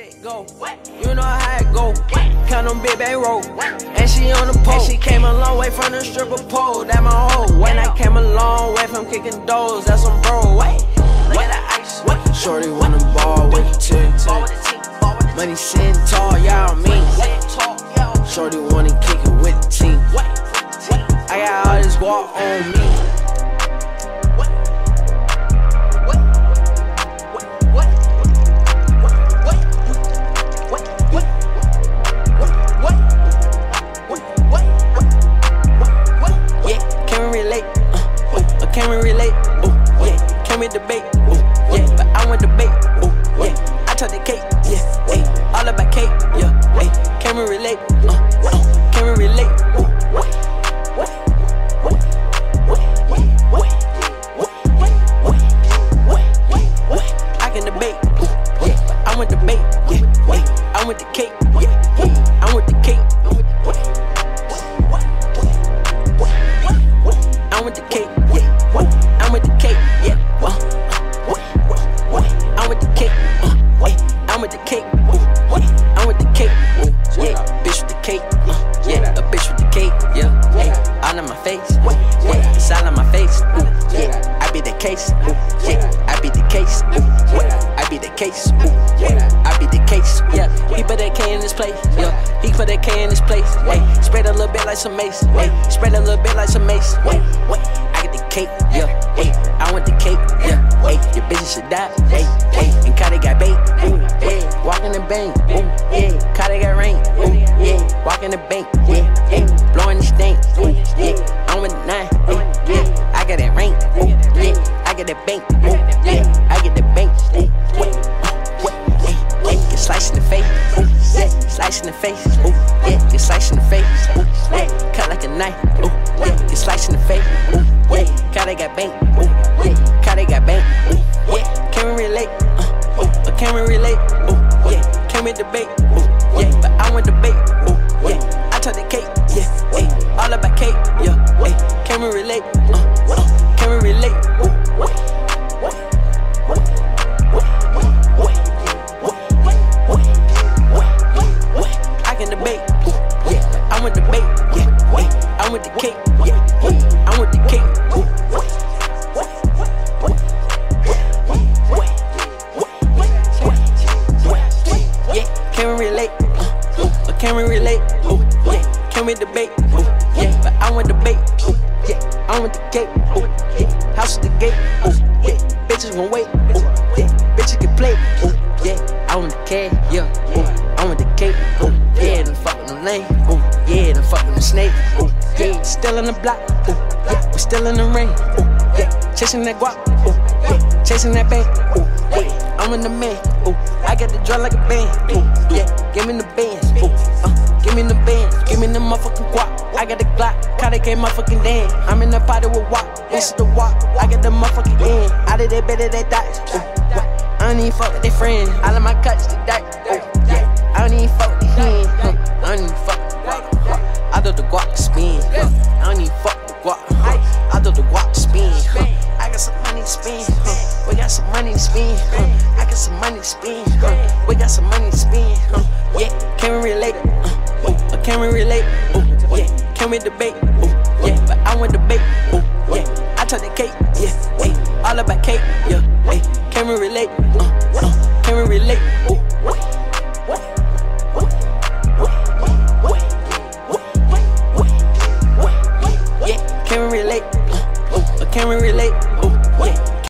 it go. You know how it go. Count them big bang roll. And she on the pole. And she came a long way from the stripper pole. That my hoe. When I came a long way from kicking doors, that's some bro. Wait. Shorty wanna ball with the team. Money sitting tall, y'all mean. Shorty wanna kick it with the team. I got all this guap on me. Can we relate? Ooh, yeah. Can we debate? Ooh, yeah. But I want debate. Ooh, yeah. I took the cake. Case, ooh, yeah. I be the case, ooh, yeah. I be the case, ooh, yeah. I be the case, yeah. He put that K in his place, yeah. He put that K in his place, hey. Spread a little bit like some mace, hey. Spread a little bit like some mace, wait, wait I get the cake, yeah, hey, I want the cake, yeah, hey, your bitches should die, hey, hey, and Cardi got bait, ooh, yeah, walking the bank, ooh, yeah, Cardi got rain, ooh, yeah, walking the bank, yeah, hey, blowing the stank, ooh, yeah, I'm with the nine, that bank, yeah, I get the bank, ooh, get sliced in the face, ooh, yeah, slice in the face, yeah, get sliced in the face, yeah, cut like a knife, yeah, get sliced in the face, ooh, yeah, Cardi got bank, ooh, yeah, Cardi got bank, yeah, can we relate, uh, can we relate, yeah, can we debate, yeah, but I want debate, yeah, I took the cake, yeah, all about cake, yeah, can we relate, uh, uh, yeah, I want the cake. Can we relate? Uh, can we relate? Ooh, yeah. Can we debate? Ooh, yeah. But I want debate. Ooh, yeah. I want the cake. Ooh, yeah. House at the gate. Ooh, yeah. Bitches gon' wait. Ooh, yeah. Bitches can play. Ooh, yeah. I want the cake. Yeah. I want the cake. Ooh, yeah. Then fuck with the lane. Ooh, yeah. Then fuck with the snake. Yeah. Still in the block. Ooh, yeah. We still in the rain. Ooh, yeah. Chasing that guap. Ooh, yeah. Chasing that bank. Ooh, yeah. I'm in the man, ooh. I got the draw like a band, ooh. Yeah, give me the bands, ooh. Uh, give me the bands, give me the motherfucking guap. I got the Glock, it came motherfucking damn. I'm in the party with WAP, this is the WAP. I got the motherfucking end. Out of that they dice, ooh. Yeah. I don't even fuck with their friends. All of my cuts the ooh. Yeah. I don't even got some money to spend, huh. We got some money to spend, huh. I got some money to spend, huh. We got some money to spend, huh. Yeah, can we relate? Uh, ooh, can we relate? Ooh, yeah, can we debate? Ooh, yeah, but I want debate. Ooh, yeah, I took the cake. Yeah, hey, all about cake. Yeah, hey, can we relate? Uh, uh, can we relate? Ooh, yeah, can we relate? Uh, ooh, can we relate?